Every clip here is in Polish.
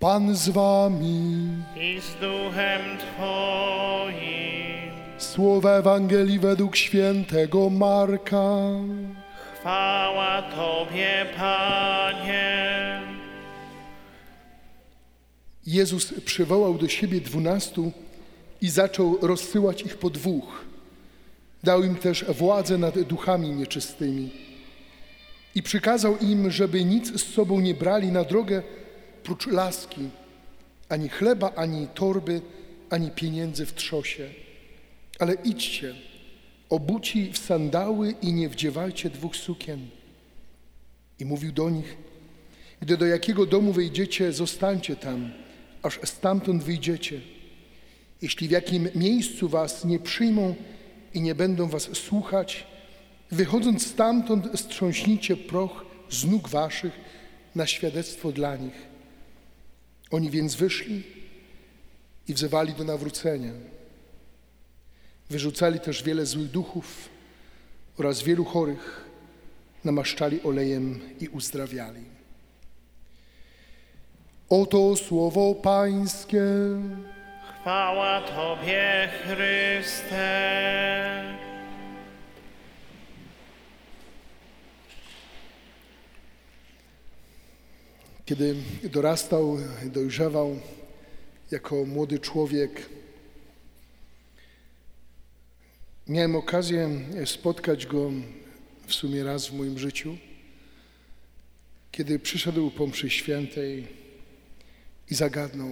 Pan z wami. i z duchem Twoim. Słowa Ewangelii według świętego Marka. Chwała Tobie, Panie. Jezus przywołał do siebie dwunastu i zaczął rozsyłać ich po dwóch. Dał im też władzę nad duchami nieczystymi. I przykazał im, żeby nic z sobą nie brali na drogę prócz laski, ani chleba, ani torby, ani pieniędzy w trzosie. Ale idźcie, obuci w sandały i nie wdziewajcie dwóch sukien. I mówił do nich, gdy do jakiego domu wejdziecie, zostańcie tam, aż stamtąd wyjdziecie. Jeśli w jakim miejscu was nie przyjmą i nie będą was słuchać, wychodząc stamtąd strząśnijcie proch z nóg waszych na świadectwo dla nich. Oni więc wyszli i wzywali do nawrócenia. Wyrzucali też wiele złych duchów oraz wielu chorych namaszczali olejem i uzdrawiali. Oto słowo Pańskie. Chwała Tobie, Chryste. Kiedy dorastał, dojrzewał jako młody człowiek, miałem okazję spotkać go w sumie raz w moim życiu, kiedy przyszedł po mszy świętej i zagadnął.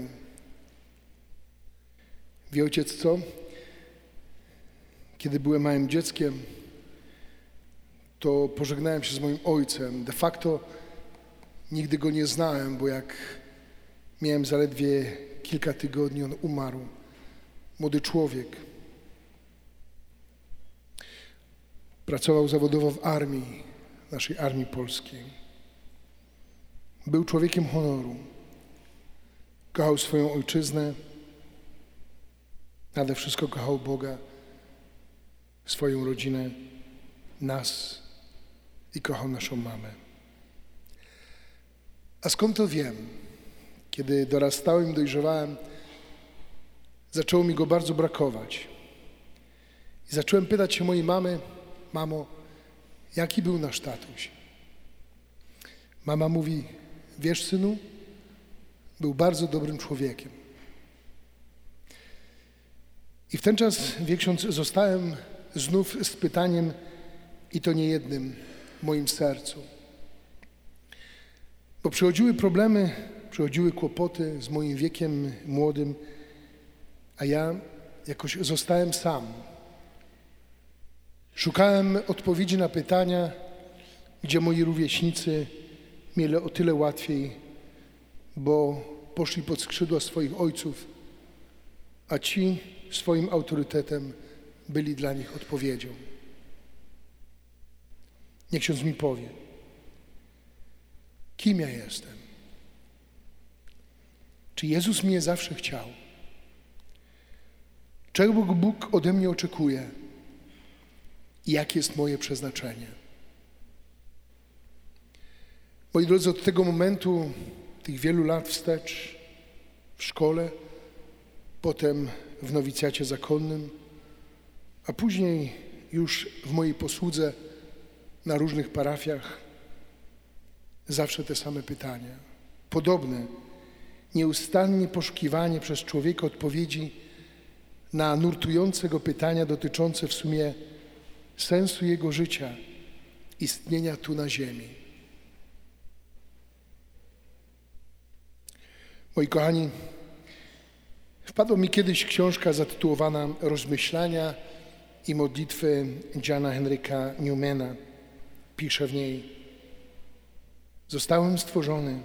Wie ojciec co? Kiedy byłem małym dzieckiem, to pożegnałem się z moim ojcem. De facto nigdy go nie znałem, bo jak miałem zaledwie kilka tygodni, on umarł. Młody człowiek. Pracował zawodowo w armii, naszej armii polskiej. Był człowiekiem honoru. Kochał swoją ojczyznę, nade wszystko kochał Boga, swoją rodzinę, nas i kochał naszą mamę. A skąd to wiem? Kiedy dorastałem dojrzewałem, zaczęło mi go bardzo brakować. I zacząłem pytać się mojej mamy, mamo, jaki był nasz tatuś? Mama mówi, wiesz synu, był bardzo dobrym człowiekiem. I w ten czas, wieksiąc, zostałem znów z pytaniem, i to nie jednym, w moim sercu. Bo przychodziły problemy, przychodziły kłopoty z moim wiekiem młodym, a ja jakoś zostałem sam. Szukałem odpowiedzi na pytania, gdzie moi rówieśnicy mieli o tyle łatwiej, bo poszli pod skrzydła swoich ojców, a ci swoim autorytetem byli dla nich odpowiedzią. Niech ksiądz mi powie, kim ja jestem? Czy Jezus mnie zawsze chciał? Czego Bóg ode mnie oczekuje? Jakie jest moje przeznaczenie? Moi drodzy, od tego momentu, tych wielu lat wstecz, w szkole, potem w nowicjacie zakonnym, a później już w mojej posłudze na różnych parafiach, zawsze te same pytania. Podobne, nieustannie poszukiwanie przez człowieka odpowiedzi na nurtujące go pytania dotyczące w sumie sensu jego życia, istnienia tu na ziemi. Moi kochani, wpadła mi kiedyś książka zatytułowana Rozmyślania i modlitwy Jana Henryka Newmana. Pisze w niej: Zostałem stworzony,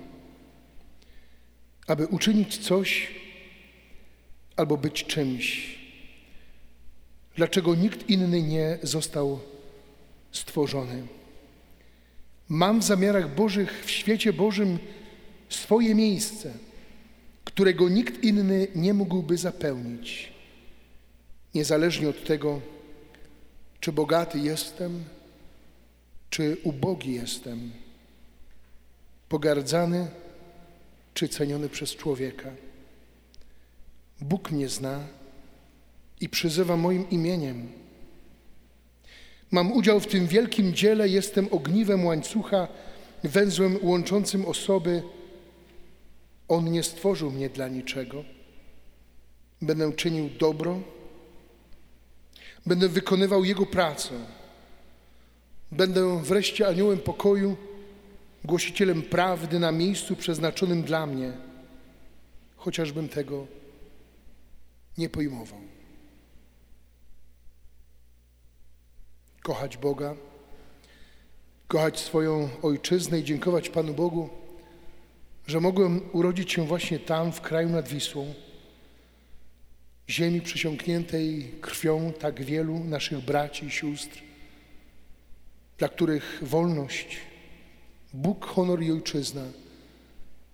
aby uczynić coś albo być czymś. Dlaczego nikt inny nie został stworzony? Mam w zamiarach Bożych w świecie Bożym swoje miejsce którego nikt inny nie mógłby zapełnić. Niezależnie od tego, czy bogaty jestem, czy ubogi jestem, pogardzany czy ceniony przez człowieka. Bóg mnie zna i przyzywa moim imieniem. Mam udział w tym wielkim dziele, jestem ogniwem łańcucha, węzłem łączącym osoby. On nie stworzył mnie dla niczego. Będę czynił dobro, będę wykonywał Jego pracę. Będę wreszcie aniołem pokoju, głosicielem prawdy na miejscu przeznaczonym dla mnie, chociażbym tego nie pojmował. Kochać Boga, kochać swoją ojczyznę i dziękować Panu Bogu, że mogłem urodzić się właśnie tam, w kraju nad Wisłą, ziemi przysiągniętej krwią tak wielu naszych braci i sióstr, dla których wolność, Bóg, honor i ojczyzna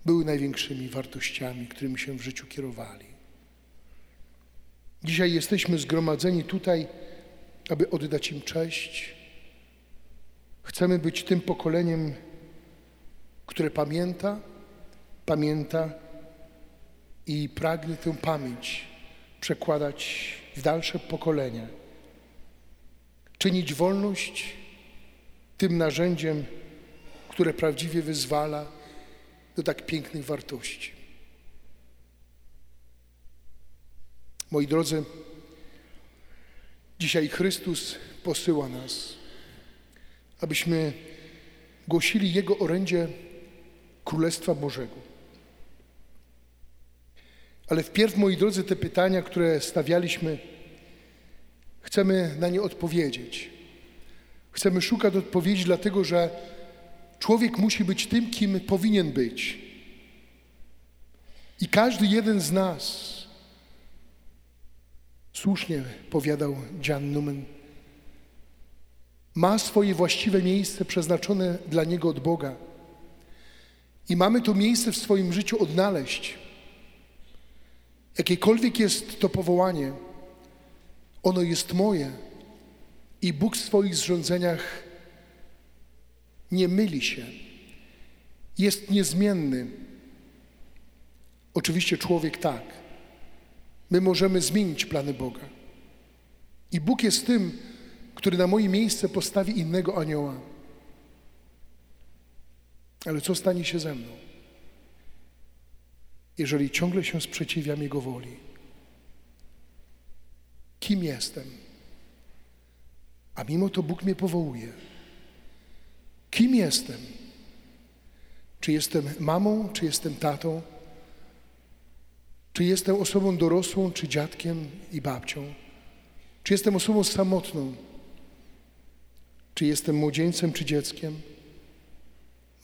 były największymi wartościami, którymi się w życiu kierowali. Dzisiaj jesteśmy zgromadzeni tutaj, aby oddać im cześć. Chcemy być tym pokoleniem, które pamięta, pamięta i pragnie tę pamięć przekładać w dalsze pokolenia. Czynić wolność tym narzędziem, które prawdziwie wyzwala do tak pięknych wartości. Moi drodzy, dzisiaj Chrystus posyła nas, abyśmy głosili Jego orędzie Królestwa Bożego. Ale wpierw, moi drodzy, te pytania, które stawialiśmy, chcemy na nie odpowiedzieć. Chcemy szukać odpowiedzi, dlatego że człowiek musi być tym, kim powinien być. I każdy jeden z nas, słusznie powiadał Jan Numen, ma swoje właściwe miejsce przeznaczone dla niego od Boga. I mamy to miejsce w swoim życiu odnaleźć. Jakiekolwiek jest to powołanie, ono jest moje i Bóg w swoich zrządzeniach nie myli się, jest niezmienny. Oczywiście człowiek tak. My możemy zmienić plany Boga. I Bóg jest tym, który na moje miejsce postawi innego anioła. Ale co stanie się ze mną? jeżeli ciągle się sprzeciwiam Jego woli? Kim jestem? A mimo to Bóg mnie powołuje. Kim jestem? Czy jestem mamą, czy jestem tatą? Czy jestem osobą dorosłą, czy dziadkiem i babcią? Czy jestem osobą samotną? Czy jestem młodzieńcem, czy dzieckiem?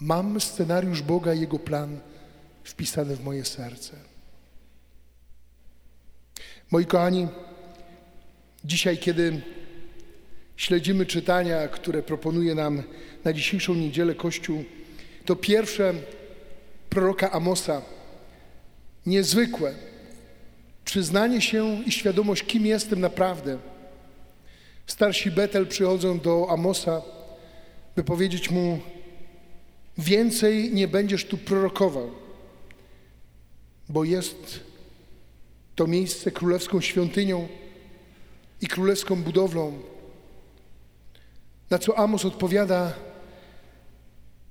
Mam scenariusz Boga i Jego plan wpisane w moje serce. Moi kochani, dzisiaj, kiedy śledzimy czytania, które proponuje nam na dzisiejszą niedzielę Kościół, to pierwsze proroka Amosa, niezwykłe, przyznanie się i świadomość, kim jestem naprawdę. Starsi Betel przychodzą do Amosa, by powiedzieć mu, więcej nie będziesz tu prorokował bo jest to miejsce królewską świątynią i królewską budowlą. Na co Amos odpowiada: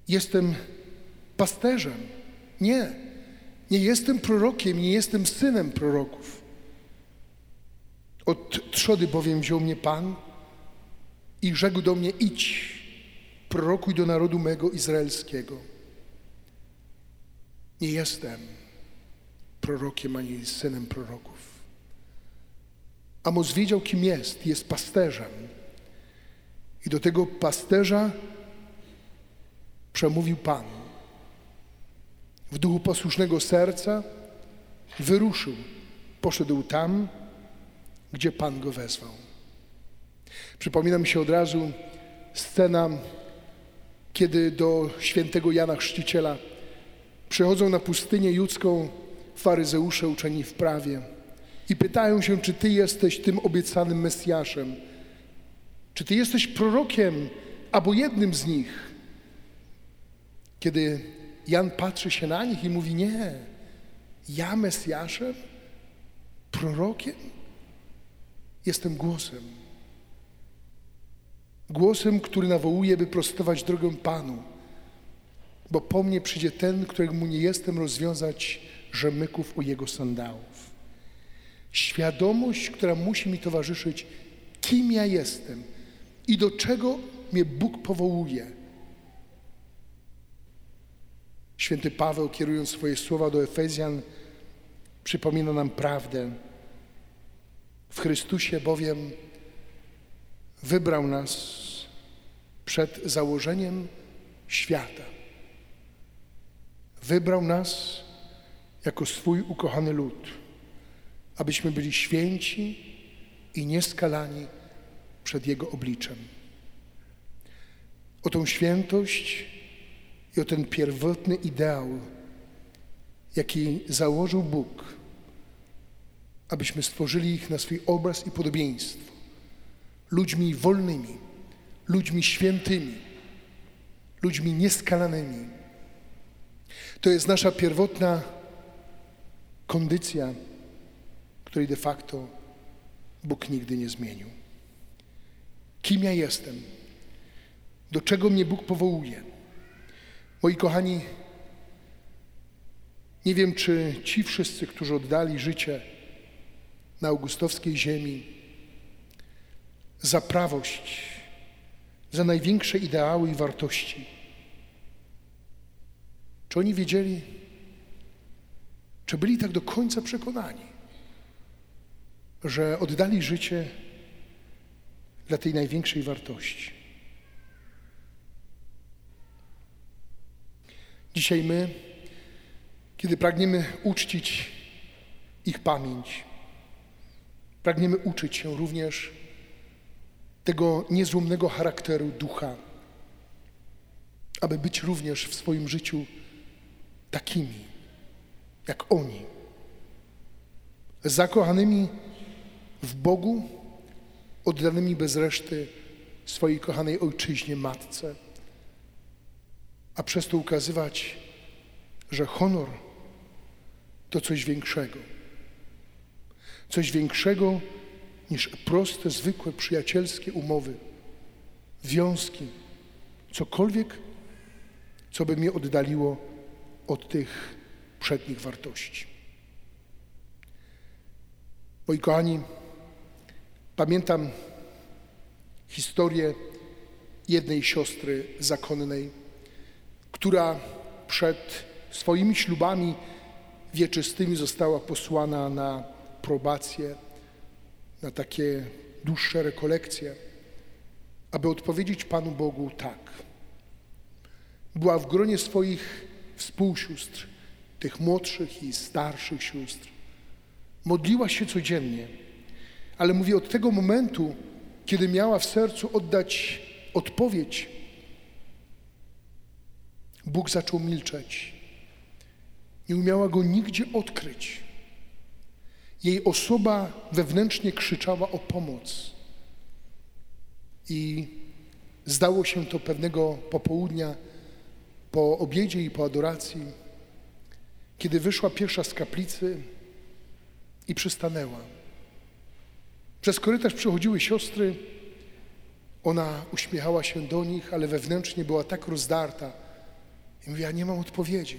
Jestem pasterzem. Nie, nie jestem prorokiem, nie jestem synem proroków. Od trzody bowiem wziął mnie Pan i rzekł do mnie: Idź, prorokuj do narodu mego izraelskiego. Nie jestem prorokiem, ani synem proroków. Amos wiedział, kim jest. Jest pasterzem. I do tego pasterza przemówił Pan. W duchu posłusznego serca wyruszył. Poszedł tam, gdzie Pan go wezwał. Przypomina mi się od razu scena, kiedy do świętego Jana Chrzciciela przychodzą na pustynię judzką faryzeusze uczeni w prawie i pytają się, czy Ty jesteś tym obiecanym Mesjaszem, czy Ty jesteś prorokiem albo jednym z nich. Kiedy Jan patrzy się na nich i mówi: Nie, ja Mesjaszem, prorokiem, jestem głosem. Głosem, który nawołuje, by prostować drogę Panu, bo po mnie przyjdzie ten, któremu nie jestem rozwiązać rzemyków u jego sandałów. Świadomość, która musi mi towarzyszyć, kim ja jestem i do czego mnie Bóg powołuje. Święty Paweł, kierując swoje słowa do Efezjan, przypomina nam prawdę. W Chrystusie bowiem wybrał nas przed założeniem świata. Wybrał nas jako swój ukochany lud, abyśmy byli święci i nieskalani przed Jego obliczem. O tą świętość i o ten pierwotny ideał, jaki założył Bóg, abyśmy stworzyli ich na swój obraz i podobieństwo, ludźmi wolnymi, ludźmi świętymi, ludźmi nieskalanymi. To jest nasza pierwotna kondycja, której de facto Bóg nigdy nie zmienił. Kim ja jestem? Do czego mnie Bóg powołuje? Moi kochani, nie wiem, czy ci wszyscy, którzy oddali życie na augustowskiej ziemi za prawość, za największe ideały i wartości, czy oni wiedzieli, czy byli tak do końca przekonani, że oddali życie dla tej największej wartości? Dzisiaj my, kiedy pragniemy uczcić ich pamięć, pragniemy uczyć się również tego niezłomnego charakteru ducha, aby być również w swoim życiu takimi, jak oni, zakochanymi w Bogu, oddanymi bez reszty swojej kochanej ojczyźnie, matce, a przez to ukazywać, że honor to coś większego. Coś większego niż proste, zwykłe, przyjacielskie umowy, związki, cokolwiek, co by mnie oddaliło od tych przednich wartości. Moi kochani, pamiętam historię jednej siostry zakonnej, która przed swoimi ślubami wieczystymi została posłana na probację, na takie dłuższe rekolekcje, aby odpowiedzieć Panu Bogu tak. Była w gronie swoich współsióstr, tych młodszych i starszych sióstr. Modliła się codziennie, ale mówi od tego momentu, kiedy miała w sercu oddać odpowiedź, Bóg zaczął milczeć. Nie umiała go nigdzie odkryć. Jej osoba wewnętrznie krzyczała o pomoc. I zdało się to pewnego popołudnia po obiedzie i po adoracji, kiedy wyszła pierwsza z kaplicy i przystanęła. Przez korytarz przychodziły siostry. Ona uśmiechała się do nich, ale wewnętrznie była tak rozdarta. I mówi, ja nie mam odpowiedzi.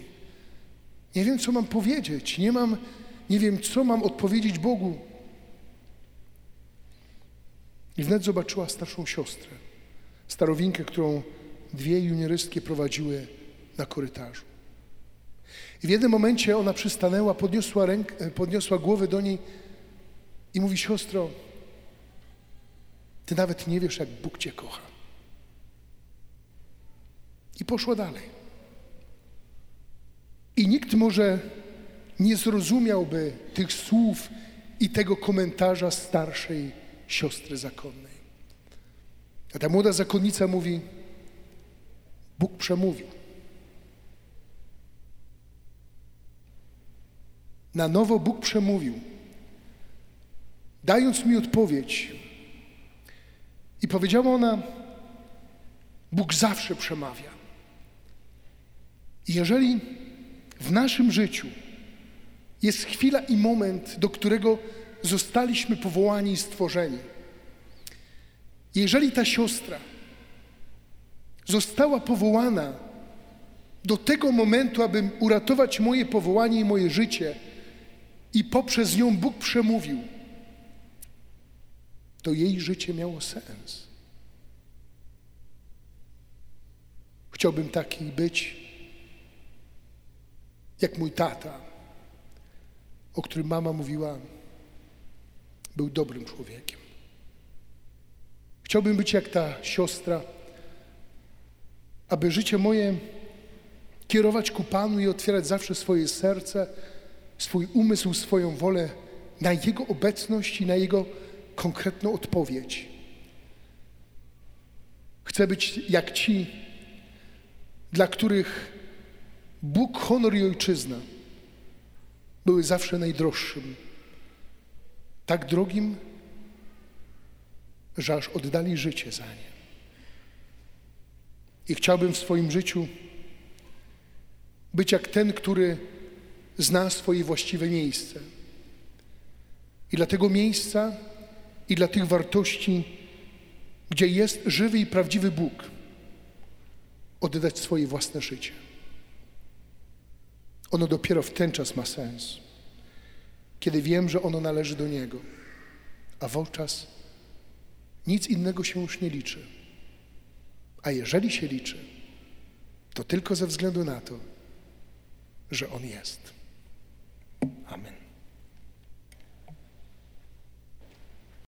Nie wiem, co mam powiedzieć. Nie mam, nie wiem, co mam odpowiedzieć Bogu. I wnet zobaczyła starszą siostrę, starowinkę, którą dwie juniorystki prowadziły na korytarzu. I w jednym momencie ona przystanęła, podniosła, rękę, podniosła głowę do niej i mówi, siostro, ty nawet nie wiesz, jak Bóg cię kocha. I poszła dalej. I nikt może nie zrozumiałby tych słów i tego komentarza starszej siostry zakonnej. A ta młoda zakonnica mówi: Bóg przemówił. Na nowo Bóg przemówił, dając mi odpowiedź. I powiedziała ona: Bóg zawsze przemawia. I jeżeli w naszym życiu jest chwila i moment, do którego zostaliśmy powołani i stworzeni, jeżeli ta siostra została powołana do tego momentu, aby uratować moje powołanie i moje życie, i poprzez nią Bóg przemówił, to jej życie miało sens. Chciałbym taki być, jak mój tata, o którym mama mówiła, był dobrym człowiekiem. Chciałbym być jak ta siostra, aby życie moje kierować ku Panu i otwierać zawsze swoje serce, swój umysł, swoją wolę na Jego obecność i na Jego konkretną odpowiedź. Chcę być jak ci, dla których Bóg, honor i ojczyzna były zawsze najdroższym. Tak drogim, że aż oddali życie za nie. I chciałbym w swoim życiu być jak ten, który zna swoje właściwe miejsce. I dla tego miejsca i dla tych wartości, gdzie jest żywy i prawdziwy Bóg, oddać swoje własne życie. Ono dopiero w ten czas ma sens, kiedy wiem, że ono należy do Niego, a wówczas nic innego się już nie liczy. A jeżeli się liczy, to tylko ze względu na to, że On jest. Amen.